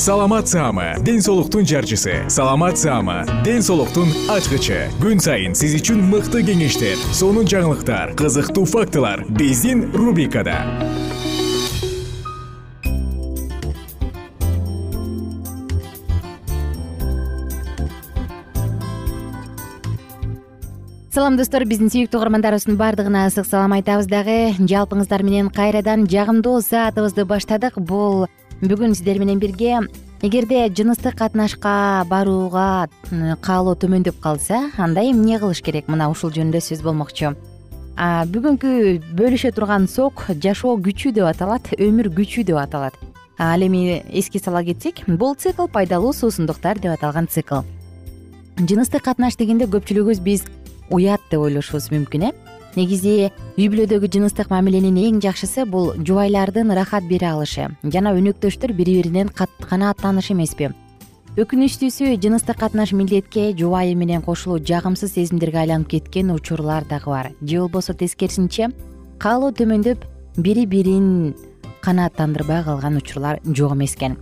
саламат саама ден соолуктун жарчысы. Саламат саама ден соолуктун ачкычы. Күн сайын сиз үчүн мыкты кеңештер сонун жаңылыктар кызыктуу фактылар биздин рубрикада. Салам достор биздин сүйүктүү угармандарыбыздын баардыгына ысык салам айтабыз дагы. Жалпыңыздар менен кайрадан жагымдуу саатыбызды баштадык. Бул бүгүн сиздер менен бирге эгерде жыныстык катнашка барууга каалоо төмөндөп калса анда эмне кылыш керек? Мына ушул жөнүндө сөз болмокчу. Бүгүнкү бөлүшө турган сок жашоо күчү деп аталат өмүр күчү деп аталат. Ал эми эске сала кетсек бул цикл пайдалуу суусундуктар деп аталган цикл. Жыныстык катнаш дегенде көпчүлүгүбүз биз уят деп ойлошубуз мүмкүн э негизи үй бүлөдөгү жыныстык мамиленин эң жакшысы бул жубайлардын ырахат бере алышы. Жана өнөктөштөр бири биринен канааттанышы эмеспи. Өкүнүчтүүсү жыныстык катнаш милдетке жубайы менен кошулуу жагымсыз сезимдерге айланып кеткен учурлар дагы бар. Же болбосо тескерисинче каалоо төмөндөп бири бирин канааттандырбай калган учурлар жок эмес экен.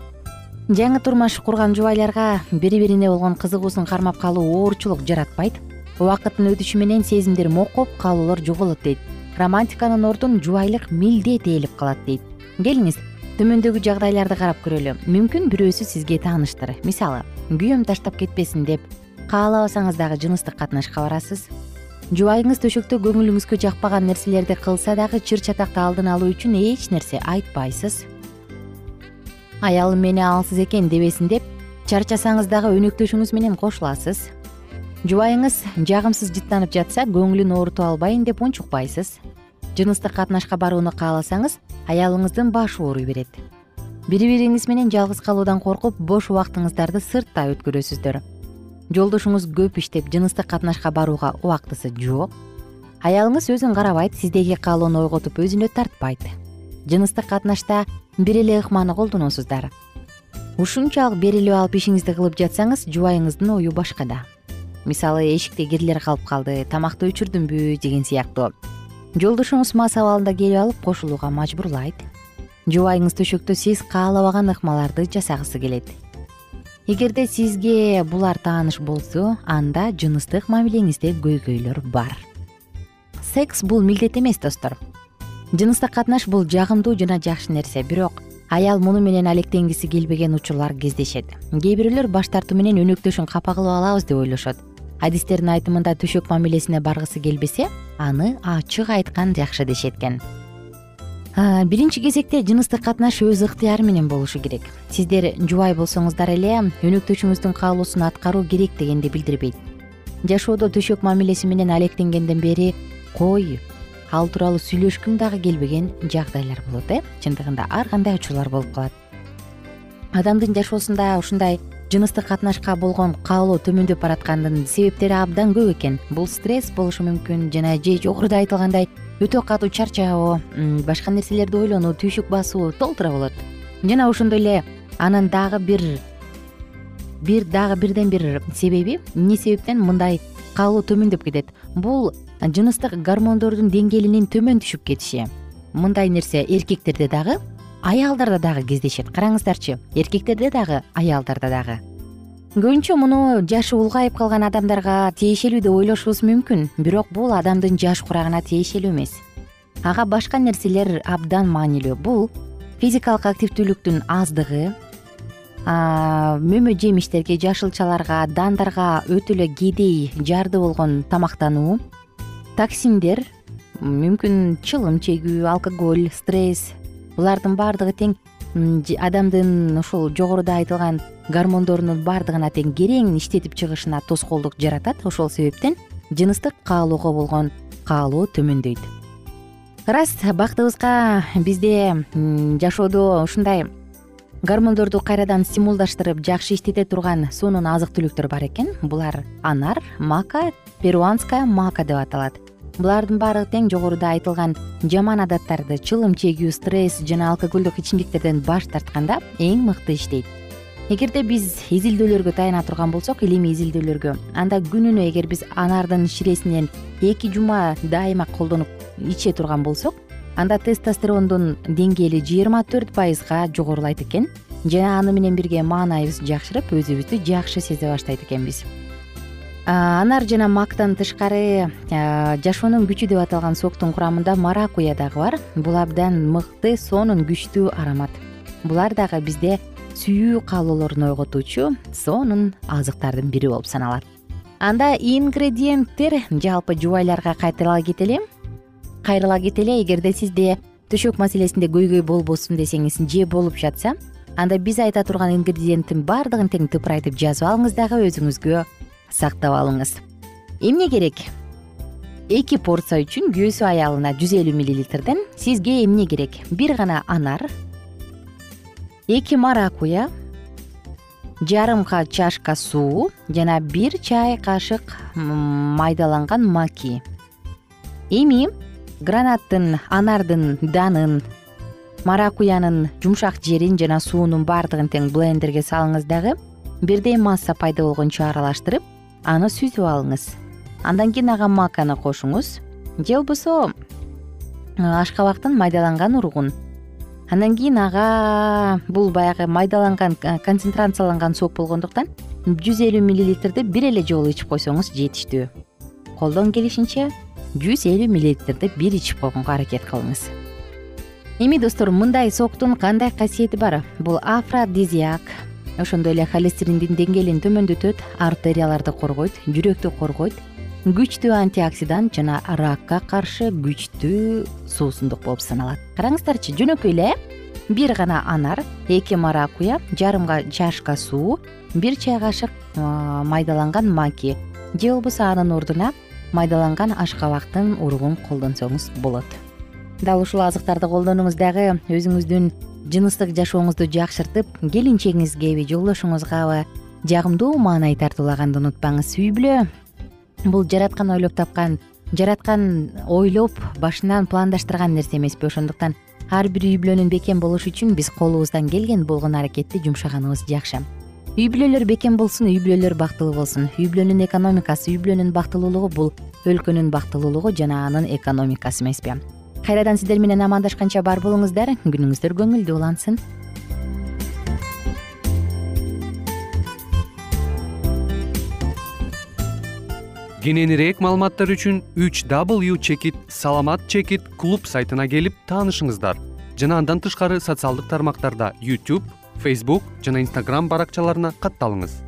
Жаңы турмуш курган жубайларга бири бирине болгон кызыгуусун кармап калуу оорчулук жаратпайт убакыттын өтүшү менен сезимдер мокоп калуулар жоголот дейт. Романтиканын ордун жубайлык милдет ээлеп калат дейт. Келиңиз төмөндөгү жагдайларды карап көрөлү. Мүмкүн бирөөсү сизге тааныштыр. Мисалы күйөөм таштап кетпесин деп каалабасаңыз дагы жыныстык катнашка барасыз. Жубайыңыз төшөктө көңүлүңүзгө жакпаган нерселерди кылса дагы чыр чатакты алдын алуу үчүн эч нерсе айтпайсыз. Аялым мени алсыз экен дебесин деп чарчасаңыз дагы өнөктөшүңүз менен кошуласыз жубайыңыз жагымсыз жыттанып жатса көңүлүн оорутуп албайын деп унчукпайсыз. Жыныстык катнашка барууну кааласаңыз аялыңыздын башы ооруй берет. Бири бириңиз менен жалгыз калуудан коркуп бош убактыңыздарды сыртта өткөрөсүздөр. Жолдошуңуз көп иштеп жыныстык катнашка барууга убактысы жок. Аялыңыз өзүн карабайт сиздеги каалоону ойготуп өзүнө тартпайт. Жыныстык катнашта бир эле ыкманы колдоносуздар. Ушунчалык берилип алып ишиңизди кылып жатсаңыз жубайыңыздын ою башкада мисалы эшикте кирлер калып калды тамакты өчүрдүмбү деген сыяктуу. Жолдошуңуз мас абалында келип алып кошулууга мажбурлайт. Жубайыңыз төшөктө сиз каалабаган ыкмаларды жасагысы келет. Эгерде сизге булар тааныш болсо анда жыныстык мамилеңизде көйгөйлөр бар. Секс бул милдет эмес достор. Жыныстык катнаш бул жагымдуу жана жакшы нерсе бирок аял муну менен алектенгиси келбеген учурлар кездешет. Кээ бирөөлөр баш тартуу менен өнөктөшүн капа кылып алабыз деп ойлошот адистердин айтымында төшөк мамилесине баргысы келбесе аны ачык айткан жакшы дешет экен биринчи кезекте жыныстык катнаш өз ыктыяры менен болушу керек. Сиздер жубай болсоңуздар эле өнөктөшүңүздүн каалоосун аткаруу керек дегенди билдирбейт. Жашоодо төшөк мамилеси менен алектенгенден бери кой ал тууралуу сүйлөшкүң дагы келбеген жагдайлар болот э. Чындыгында ар кандай учурлар болуп калат. Адамдын жашоосунда ушундай жыныстык катнашка болгон каалоо төмөндөп бараткандын себептери абдан көп экен. Бул стресс болушу мүмкүн жана же жогоруда айтылгандай өтө катуу чарчоо башка нерселерди ойлонуу түйшүк басуу толтура болот. Жана ошондой эле анын дагы бир бир дагы бирден бир себеби эмне себептен мындай каалоо төмөндөп кетет? Бул жыныстык гормондордун деңгээлинин төмөн түшүп кетиши. Мындай нерсе эркектерде дагы аялдарда дагы кездешет. Караңыздарчы эркектерде дагы аялдарда дагы. Көбүнчө муну жашы улгайып калган адамдарга тиешелүү деп ойлошубуз мүмкүн. Бирок бул адамдын жаш курагына тиешелүү эмес. Ага башка нерселер абдан маанилүү. Бул физикалык активдүүлүктүн аздыгы мөмө жемиштерге жашылчаларга дандарга өтө эле кедей жарды болгон тамактануу токсиндер мүмкүн чылым чегүү алкоголь стресс булардын баардыгы тең адамдын ушул жогоруда айтылган гормондорунун баардыгына тең керең иштетип чыгышына тоскоолдук жаратат. Ошол себептен жыныстык каалоого болгон каалоо төмөндөйт. Ырас бактыбызга бизде жашоодо ушундай гормондорду кайрадан стимулдаштырып жакшы иштете турган сонун азык түлүктөр бар экен. Булар анар мака перуанская мака деп аталат булардын баары тең жогоруда айтылган жаман адаттарды чылым чегүү стресс жана алкоголдук ичимдиктерден баш тартканда эң мыкты иштейт. Эгерде биз изилдөөлөргө таяна турган болсок илимий изилдөөлөргө анда күнүнө эгер биз анардын ширесинен эки жума дайыма колдонуп иче турган болсок анда тестостерондун деңгээли жыйырма төрт пайызга жогорулайт экен жана аны менен бирге маанайыбыз жакшырып өзүбүздү жакшы сезе баштайт экенбиз анар жана мактан тышкары жашоонун күчү деп аталган соктун курамында маракуя дагы бар. Бул абдан мыкты сонун күчтүү аромат. Булар дагы бизде сүйүү каалоолорун ойготуучу сонун азыктардын бири болуп саналат. Анда ингредиенттер жалпы жубайларга кайтала кетели кайрыла кетели эгерде сизде төшөк маселесинде көйгөй болбосун десеңиз же болуп жатса анда биз айта турган ингредиенттин баардыгын тең тыпырайтып жазып алыңыз дагы өзүңүзгө сактап алыңыз. Эмне керек? Эки порция үчүн күйөөсү аялына жүз элүү миллилитрден сизге эмне керек? Бир гана анар эки маракуя жарым чашка суу жана бир чай кашык майдаланган маки. Эми гранаттын анардын данын маракуянын жумшак жерин жана суунун баардыгын тең блендерге салыңыз дагы. Бирдей масса пайда болгончо аралаштырып аны сүзүп алыңыз. Андан кийин ага маканы кошуңуз. Же болбосо ашкабактын майдаланган уругун андан кийин ага бул баягы майдаланган концентрацияланган сок болгондуктан жүз элүү миллилитрди бир эле жолу ичип койсоңуз жетиштүү. Колдон келишинче жүз элүү миллилитрди бир ичип койгонго аракет кылыңыз. Эми достор мындай соктун кандай касиети бар? Бул афродизиак ошондой эле холестериндин деңгээлин төмөндөтөт артерияларды коргойт жүрөктү коргойт. Күчтүү антиоксидант жана ракка каршы күчтүү суусундук болуп саналат. Караңыздарчы жөнөкөй эле бир гана анар эки маракуя жарымга чашка суу бир чай кашык майдаланган маки. Же болбосо анын ордуна майдаланган ашкабактын уругун колдонсоңуз болот. Дал ушул азыктарды колдонуңуз дагы өзүңүздүн жыныстык жашооңузду жакшыртып келинчегиңизгеби жолдошуңузгабы жагымдуу маанай тартуулаганды унутпаңыз. Үй бүлө бул жараткан ойлоп тапкан жараткан ойлоп башынан пландаштырган нерсе эмеспи. Ошондуктан ар бир үй бүлөнүн бекем болушу үчүн биз колубуздан келген болгон аракетти жумшаганыбыз жакшы. Үй бүлөлөр бекем болсун үй бүлөлөр бактылуу болсун. Үй бүлөнүн экономикасы үй бүлөнүн бактылуулугу бул өлкөнүн бактылуулугу жана анын экономикасы эмеспи кайрадан сиздер менен амандашканча бар болуңуздар. Күнүңүздөр көңүлдүү улансын. Кененирээк маалыматтар үчүн үч w чекит саламат чекит клуб сайтына келип таанышыңыздар. Жана андан тышкары социалдык тармактарда youtube facebook жана instagram баракчаларына катталыңыз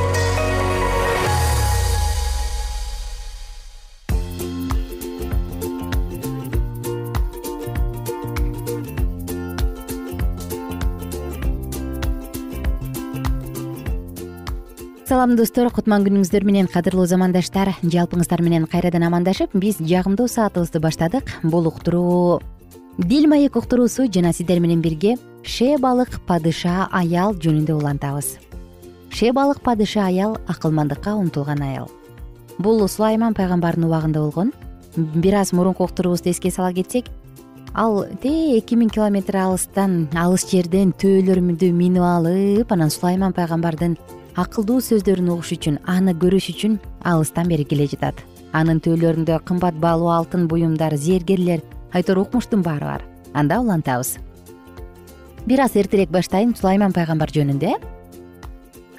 салам достор. Кутман күнүңүздөр менен кадырлуу замандаштар. Жалпыңыздар менен кайрадан амандашып биз жагымдуу саатыбызды баштадык. Бул уктуруу дил маек уктуруусу жана сиздер менен бирге ше балык падыша аял жөнүндө улантабыз. Ше балык падыша аял акылмандыкка умтулган аял. Бул сулайман пайгамбардын убагында болгон. Бир аз мурунку уктуруубузду эске сала кетсек ал тээ эки миң километр алыстан алыс жерден төөлөрүмдү минип алып анан сулайман пайгамбардын акылдуу сөздөрүн угуш үчүн аны көрүш үчүн алыстан бери келе жатат. Анын төөлөрүндө кымбат баалуу алтын буюмдар зергерлер айтор укмуштун баары бар. Анда улантабыз. Бир аз эртерээк баштайын сулайман пайгамбар жөнүндө. Э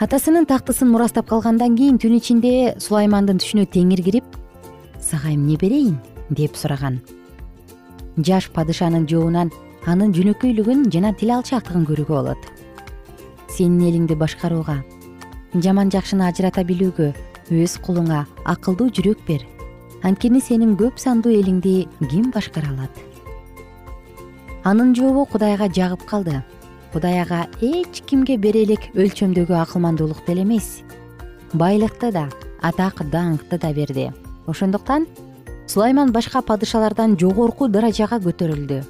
атасынын тактысын мурастап калгандан кийин түн ичинде сулаймандын түшүнө теңир кирип сага эмне берейин? деп сураган. Жаш падышанын жообунан анын жөнөкөйлүгүн жана тил алчаактыгын көрүүгө болот. Сенин элиңди башкарууга жаман жакшыны ажырата билүүгө өз кулуңа акылдуу жүрөк бер. Анткени сенин көп сандуу элиңди ким башкара алат анын жообу кудайга жагып калды. Кудай ага эч кимге бере элек өлчөмдөгү акылмандуулукту эле эмес. Байлыкты да атак даңкты да берди. Ошондуктан сулайман башка падышалардан жогорку даражага көтөрүлдү.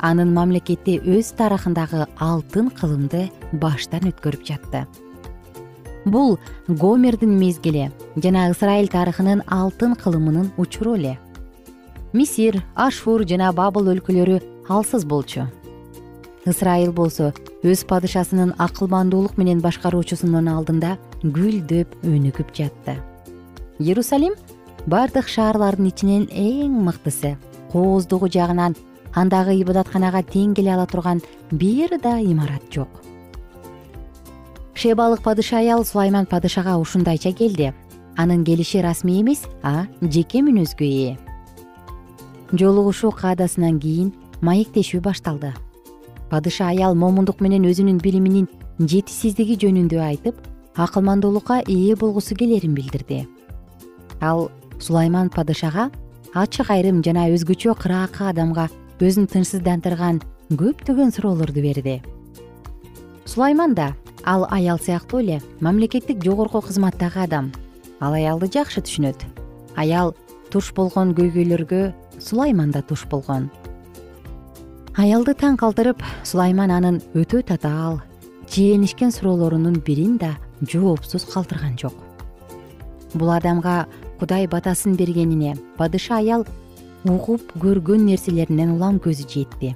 Анын мамлекети өз тарыхындагы алтын кылымды баштан өткөрүп жатты бул гомердин мезгили жана ысрайыл тарыхынын алтын кылымынын учуру эле. Мисир ашур жана бабыл өлкөлөрү алсыз болчу. Ысрайыл болсо өз падышасынын акылмандуулук менен башкаруучусунун алдында гүлдөп өнүгүп жатты. Иерусалим бардык шаарлардын ичинен эң мыктысы кооздугу жагынан андагы ибадатканага тең келе ала турган бир да имарат жок шебалык падыша аял сулайман падышага ушундайча келди. Анын келиши расмий эмес а жеке мүнөзгө ээ. Жолугушуу каадасынан кийин маектешүү башталды. Падыша аял момундук менен өзүнүн билиминин жетишсиздиги жөнүндө айтып акылмандуулукка ээ болгусу келерин билдирди. Ал сулайман падышага ачык айрым жана өзгөчө кыраакы адамга өзүн тынчсыздандырган көптөгөн суроолорду берди. Сулайман да ал аял сыяктуу эле мамлекеттик жогорку кызматтагы адам. Ал аялды жакшы түшүнөт. Аял туш болгон көйгөйлөргө сулайман да туш болгон. Аялды таң калтырып сулайман анын өтө татаал чиенишкен суроолорунун бирин да жоопсуз калтырган жок. Бул адамга кудай батасын бергенине падыша аял угуп көргөн нерселеринен улам көзү жетти.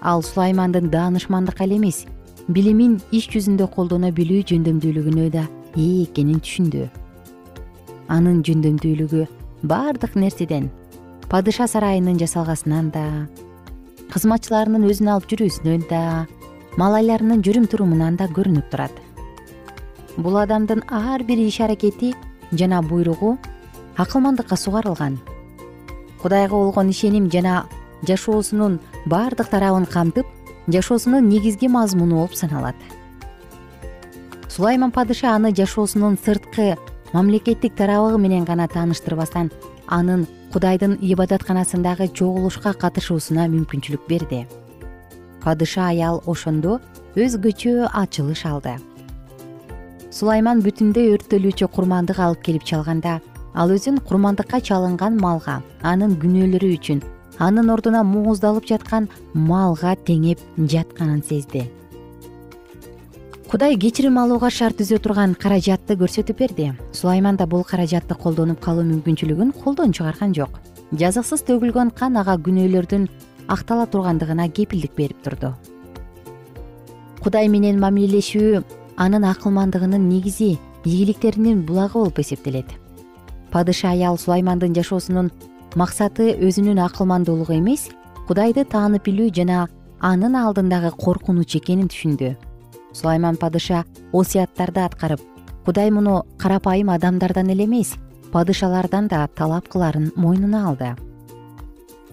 Ал сулаймандын даанышмандыкка эле эмес билимин иш жүзүндө колдоно билүү жөндөмдүүлүгүнө да ээ экенин түшүндү. Анын жөндөмдүүлүгү баардык нерседен. Падыша сарайынын жасалгасынан да кызматчыларынын өзүн алып жүрүүсүнөн да малайларынын жүрүм турумунан да көрүнүп турат. Бул адамдын ар бир иш аракети жана буйругу акылмандыкка сугарылган. Кудайга болгон ишеним жана жашоосунун баардык тарабын камтып жашоосунун негизги мазмуну болуп саналат. Сулайман падыша аны жашоосунун сырткы мамлекеттик тарабы менен гана тааныштырбастан анын кудайдын ибадатканасындагы чогулушка катышуусуна мүмкүнчүлүк берди. Падыша аял ошондо өзгөчө ачылыш алды. Сулайман бүтүндөй өрттөлүүчү курмандык алып келип чалганда ал өзүн курмандыкка чалынган малга анын күнөөлөрү үчүн анын ордуна мууздалып жаткан малга теңеп жатканын сезди. Кудай кечирим алууга шарт түзө турган каражатты көрсөтүп берди. Сулайман да бул каражатты колдонуп калуу мүмкүнчүлүгүн колдон чыгарган жок. Жазыксыз төгүлгөн кан ага күнөөлөрдүн актала тургандыгына кепилдик берип турду. Кудай менен мамилелешүү анын акылмандыгынын негизи ийгиликтеринин булагы болуп эсептелет. Падыша аял сулаймандын жашоосунун максаты өзүнүн акылмандуулугу эмес кудайды таанып билүү жана анын алдындагы коркунуч экенин түшүндү. Сулайман падыша осуяттарды аткарып кудай муну карапайым адамдардан эле эмес падышалардан да талап кыларын мойнуна алды.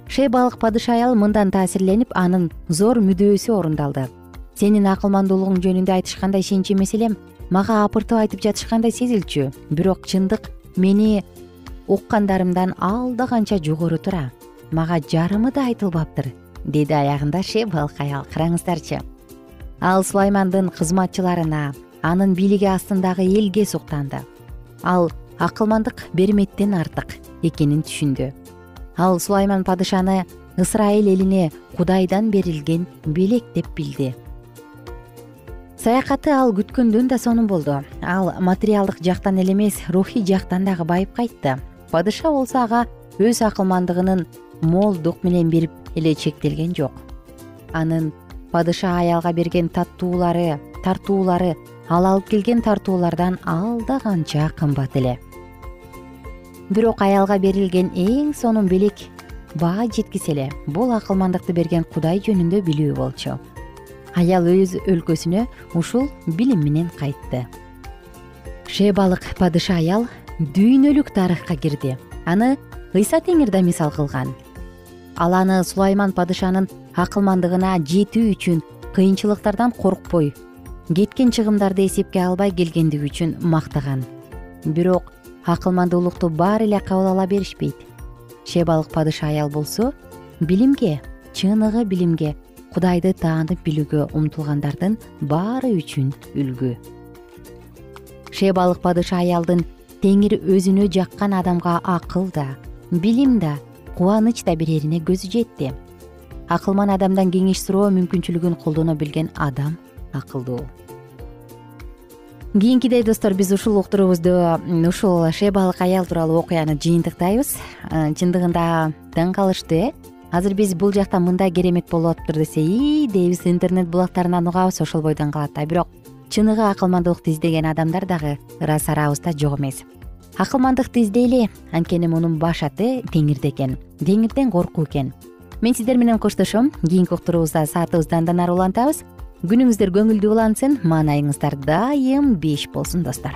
Шебалык падыша аял мындан таасирленип анын зор мүдөөсү орундалды. Сенин акылмандуулугуң жөнүндө айтышканда ишенч эмес элем мага апыртып айтып жатышкандай сезилчү бирок чындык мени уккандарымдан алда канча жогору тура. Мага жарымы да айтылбаптыр деди аягында шебалык аял караңыздарчы. Ал сулаймандын кызматчыларына анын бийлиги астындагы элге суктанды ал акылмандык берметтен артык экенин түшүндү. Ал сулайман падышаны ысрайыл элине кудайдан берилген белек деп билди. Саякаты ал күткөндөн да сонун болду. Ал материалдык жактан эле эмес рухий жактан дагы байып кайтты падыша болсо ага өз акылмандыгынын молдук менен берип эле чектелген жок. Анын падыша аялга берген таттуулары тартуулары ал алып келген тартуулардан алда канча кымбат эле. Бирок аялга берилген эң сонун белек баа жеткисе эле бул акылмандыкты берген кудай жөнүндө билүү болчу. Аял өз өлкөсүнө ушул билим менен кайтты. Шебалык падыша аял дүйнөлүк тарыхка кирди. Аны ыйса теңир да мисал кылган. Ал аны сулайман падышанын акылмандыгына жетүү үчүн кыйынчылыктардан коркпой кеткен чыгымдарды эсепке албай келгендиги үчүн мактаган. Бирок акылмандуулукту баары эле кабыл ала беришпейт. Шебалык падыша аял болсо билимге чыныгы билимге кудайды таанып билүүгө умтулгандардын баары үчүн үлгү. Шебалык падыша аялдын теңир өзүнө жаккан адамга акыл да билим да кубаныч да берерине көзү жетти. Акылман адамдан кеңеш суроо мүмкүнчүлүгүн колдоно билген адам акылдуу. Кийинкидей достор биз ушул уктуруубузду ушул шебалык аял тууралуу окуяны жыйынтыктайбыз. Чындыгында таң калыштуу э азыр биз бул жакта мындай керемет болуп атыптыр десе ии дейбиз интернет булактарынан угабыз ошол бойдон калат да. Бирок чыныгы акылмандуулукту издеген адамдар дагы ырас арабызда жок эмес. Акылмандыкты издейли анткени мунун баш аты теңирде экен теңирден коркуу экен. Мен сиздер менен коштошом кийинки уктуруубузда саатыбызды андан ары улантабыз. Күнүңүздөр көңүлдүү улансын маанайыңыздар дайым беш болсун достор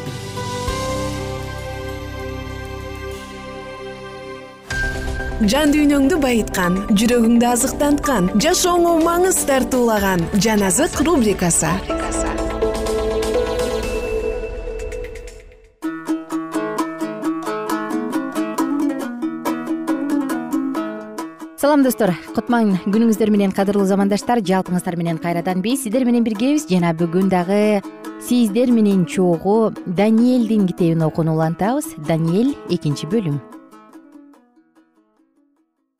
жан дүйнөңдү байыткан жүрөгүңдү азыктанткан жашооңо маңыз тартуулаган жан азык рубрикасы. Салам достор. Кутман күнүңүздөр менен кадырлуу замандаштар жалпыңыздар менен кайрадан биз сиздер менен биргебиз жана бүгүн дагы сиздер менен чогуу даниэлдин китебин окууну улантабыз. Даниэль экинчи бөлүм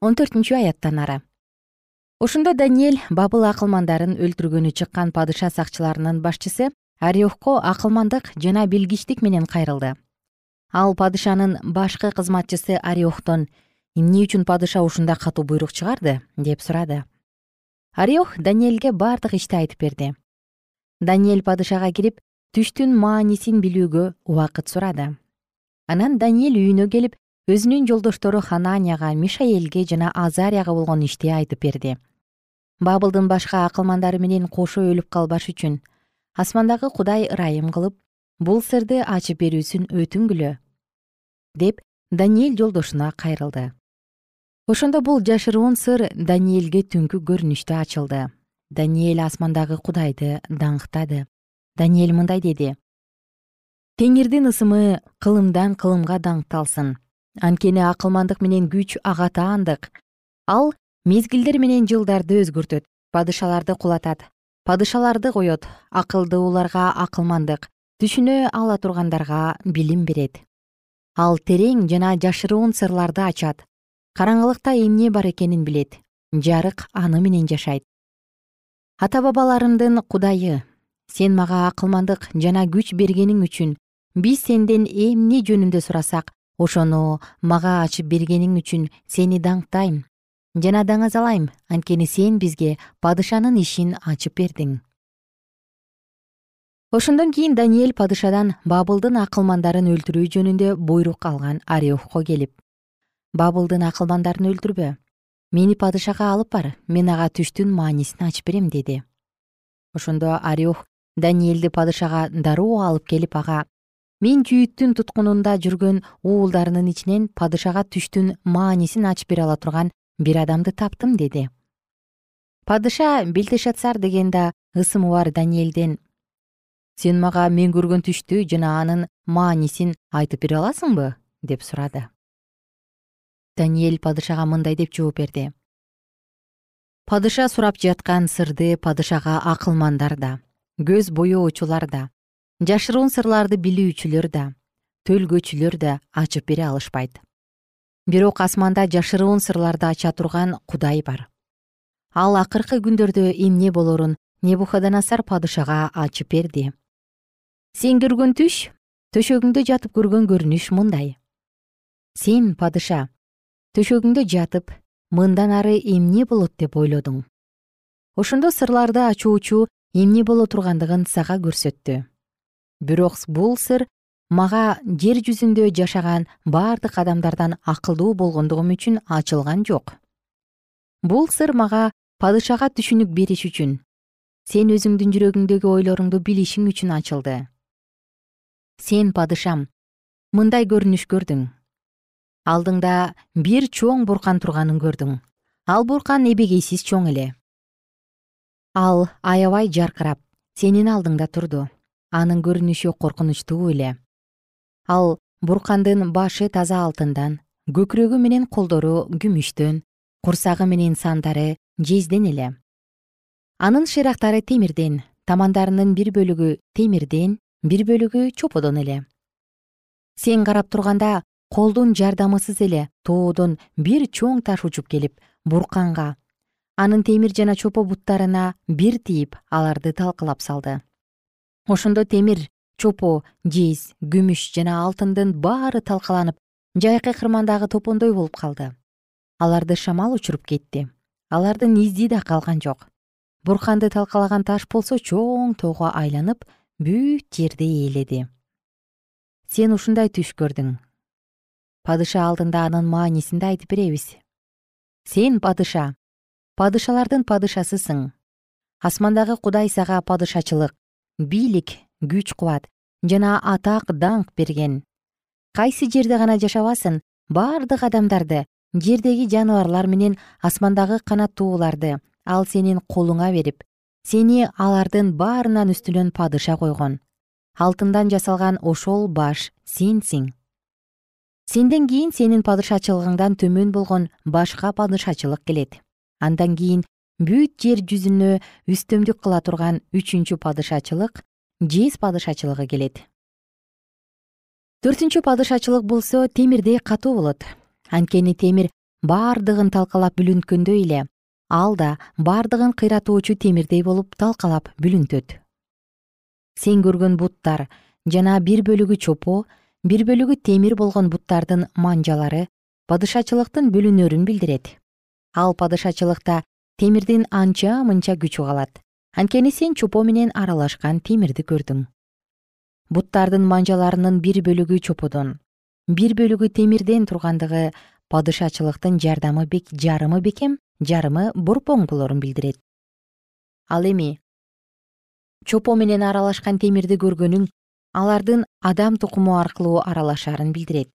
он төртүнчү аяттан ары. Ошондо даниэль бабыл акылмандарын өлтүргөнү чыккан падыша сакчыларынын башчысы ариохко акылмандык жана билгичтик менен кайрылды. Ал падышанын башкы кызматчысы ариохтон эмне үчүн падыша ушундай катуу буйрук чыгарды? деп сурады. Ариох даниэлге бардык ишти айтып берди. Даниэль падышага кирип түштүн маанисин билүүгө убакыт сурады. Анан даниэль үйүнө келип өзүнүн жолдоштору хананияга мишаэлге жана азарияга болгон ишти айтып берди. Бабылдын башка акылмандары менен кошо өлүп калбаш үчүн асмандагы кудай ырайым кылып бул сырды ачып берүүсүн өтүнгүлө деп даниэль жолдошуна кайрылды. Ошондо бул жашыруун сыр даниэлге түнкү көрүнүштө ачылды. Даниэль асмандагы кудайды даңктады. Даниэль мындай деди. Теңирдин ысымы кылымдан кылымга даңкталсын анткени акылмандык менен күч ага таандык. Ал мезгилдер менен жылдарды өзгөртөт падышаларды кулатат. Падышаларды коет акылдууларга акылмандык түшүнө ала тургандарга билим берет. Ал терең жана жашыруун сырларды ачат. Караңгылыкта эмне бар экенин билет жарык аны менен жашайт. Ата бабаларымдын кудайы сен мага акылмандык жана күч бергениң үчүн биз сенден эмне жөнүндө сурасак ошону мага ачып бергениң үчүн сени даңктайм. Жана даңазалайм. Анткени сен бизге падышанын ишин ачып бердиң. Ошондон кийин даниэль падышадан бабылдын акылмандарын өлтүрүү жөнүндө буйрук алган ариохко келип бабылдын акылмандарын өлтүрбө. Мени падышага алып бар. Мен ага түштүн маанисин ачып берем деди. Ошондо ариох даниэлди падышага дароо алып келип ага мен жүйүттүн туткунунда жүргөн уулдарынын ичинен падышага түштүн маанисин ачып бере ала турган бир адамды таптым деди. Падыша белтешатсар деген да ысымы бар даниэлден сен мага мен көргөн түштү жана анын маанисин айтып бере аласыңбы деп сурады. Даниэль падышага мындай деп жооп берди. Падыша сурап жаткан сырды падышага акылмандар да көз боёочулар да жашыруун сырларды билүүчүлөр да төлгөчүлөр да ачып бере алышпайт. Бирок асманда жашыруун сырларды ача турган кудай бар. Ал акыркы күндөрдө эмне болорун небуходоносор падышага ачып берди. Сен көргөн түш төшөгүңдө жатып көргөн көрүнүш мындай. Сен падыша төшөгүңдө жатып мындан ары эмне болот деп ойлодуң? Ошондо сырларды ачуучу эмне боло тургандыгын сага көрсөттү бирок бул сыр мага жер жүзүндө жашаган бардык адамдардан акылдуу болгондугум үчүн ачылган жок. Бул сыр мага падышага түшүнүк бериш үчүн сен өзүңдүн жүрөгүңдөгү ойлоруңду билишиң үчүн ачылды. Сен падышам мындай көрүнүш көрдүң. Алдыңда бир чоң буркан турганын көрдүң. Ал буркан эбегейсиз чоң эле. Ал аябай жаркырап сенин алдыңда турду анын көрүнүшү коркунучтуу эле. Ал буркандын башы таза алтындан көкүрөгү менен колдору күмүштөн курсагы менен сандары жезден эле. Анын шыйрактары темирден тамандарынын бир бөлүгү темирден бир бөлүгү чоподон эле. Сен карап турганда колдун жардамысыз эле тоодон бир чоң таш учуп келип бурканга. Анын темир жана чопо буттарына бир тийип аларды талкалап салды ошондо темир чопо жез күмүш жана алтындын баары талкаланып жайкы кырмандагы топондой болуп калды. Аларды шамал учуруп кетти. Алардын изи да калган жок. Бурканды талкалаган таш болсо чоң тоого айланып бүт жерди ээледи. Сен ушундай түш көрдүң. Падыша алдында анын маанисин да айтып беребиз. Сен падыша. Падышалардын падышасысың. Асмандагы кудай сага падышачылык бийлик күч кубат жана атак даңк берген. Кайсы жерде гана жашабасын бардык адамдарды жердеги жаныбарлар менен асмандагы канаттууларды ал сенин колуңа берип сени алардын баарынан үстүнөн падыша койгон. Алтындан жасалган ошол баш сенсиң. Сенден кийин сенин падышачылыгыңдан төмөн болгон башка падышачылык келет. Андан кийин бүт жер жүзүнө үстөмдүк кыла турган үчүнчү падышачылык жез падышачылыгы келет. Төртүнчү падышачылык болсо темирдей катуу болот. Анткени темир баардыгын талкалап бүлүнткөндөй эле ал да баардыгын кыйратуучу темирдей болуп талкалап бүлүнтөт. Сен көргөн буттар жана бир бөлүгү чопо бир бөлүгү темир болгон буттардын манжалары падышачылыктын бөлүнөрүн билдирет. Ал падышачылыкта темирдин анча мынча күчү калат анткени сен чопо менен аралашкан темирди көрдүң. Буттардын манжаларынын бир бөлүгү чоподон бир бөлүгү темирден тургандыгы падышачылыктын жардамы жарымы бекем жарымы борпоң болорун билдирет. Ал эми чопо менен аралашкан темирди көргөнүң алардын адам тукуму аркылуу аралашаарын билдирет.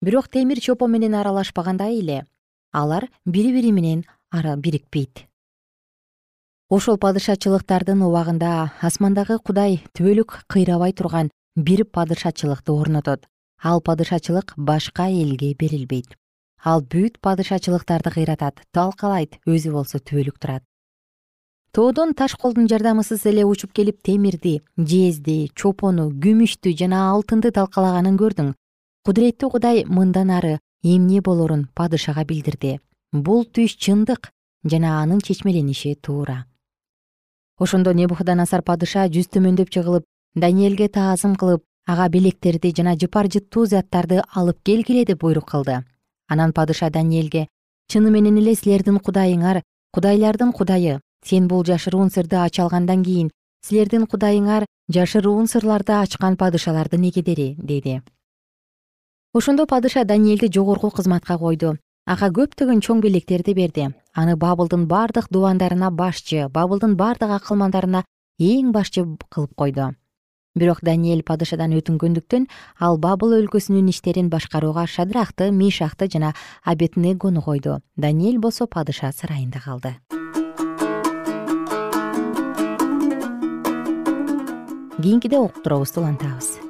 Бирок темир чопо менен аралашпагандай эле алар бири бири менен бирикпейт. Ошол падышачылыктардын убагында асмандагы кудай түбөлүк кыйрабай турган бир падышачылыкты орнотот. Ал падышачылык башка элге берилбейт. Ал бүт падышачылыктарды кыйратат талкалайт өзү болсо түбөлүк турат. Тоодон таш колдун жардамысыз эле учуп келип темирди жезди чопону күмүштү жана алтынды талкалаганын көрдүң. Кудуреттүү кудай мындан ары эмне болорун падышага билдирди бул түш чындык жана анын чечмелениши туура. Ошондо небуходоносор падыша жүз төмөндөп жыгылып даниэлге таазым кылып ага белектерди жана жыпар жыттуу заттарды алып келгиле деп буйрук кылды. Анан падыша даниэлге чыны менен эле силердин кудайыңар кудайлардын кудайы сен бул жашыруун сырды ача алгандан кийин силердин кудайыңар жашыруун сырларды ачкан падышалардын эгедери деди. Ошондо падыша даниэлди жогорку кызматка койду ага көптөгөн чоң белектерди берди. Аны бабылдын бардык дубандарына башчы бабылдын бардык акылмандарына эң башчы кылып койду. Бирок даниэль падышадан өтүнгөндүктөн ал бабыл өлкөсүнүн иштерин башкарууга шадрахты мишахты жана абетнегону койду. Даниэль болсо падыша сарайында калды. Кийинкиде уктуруубузду улантабыз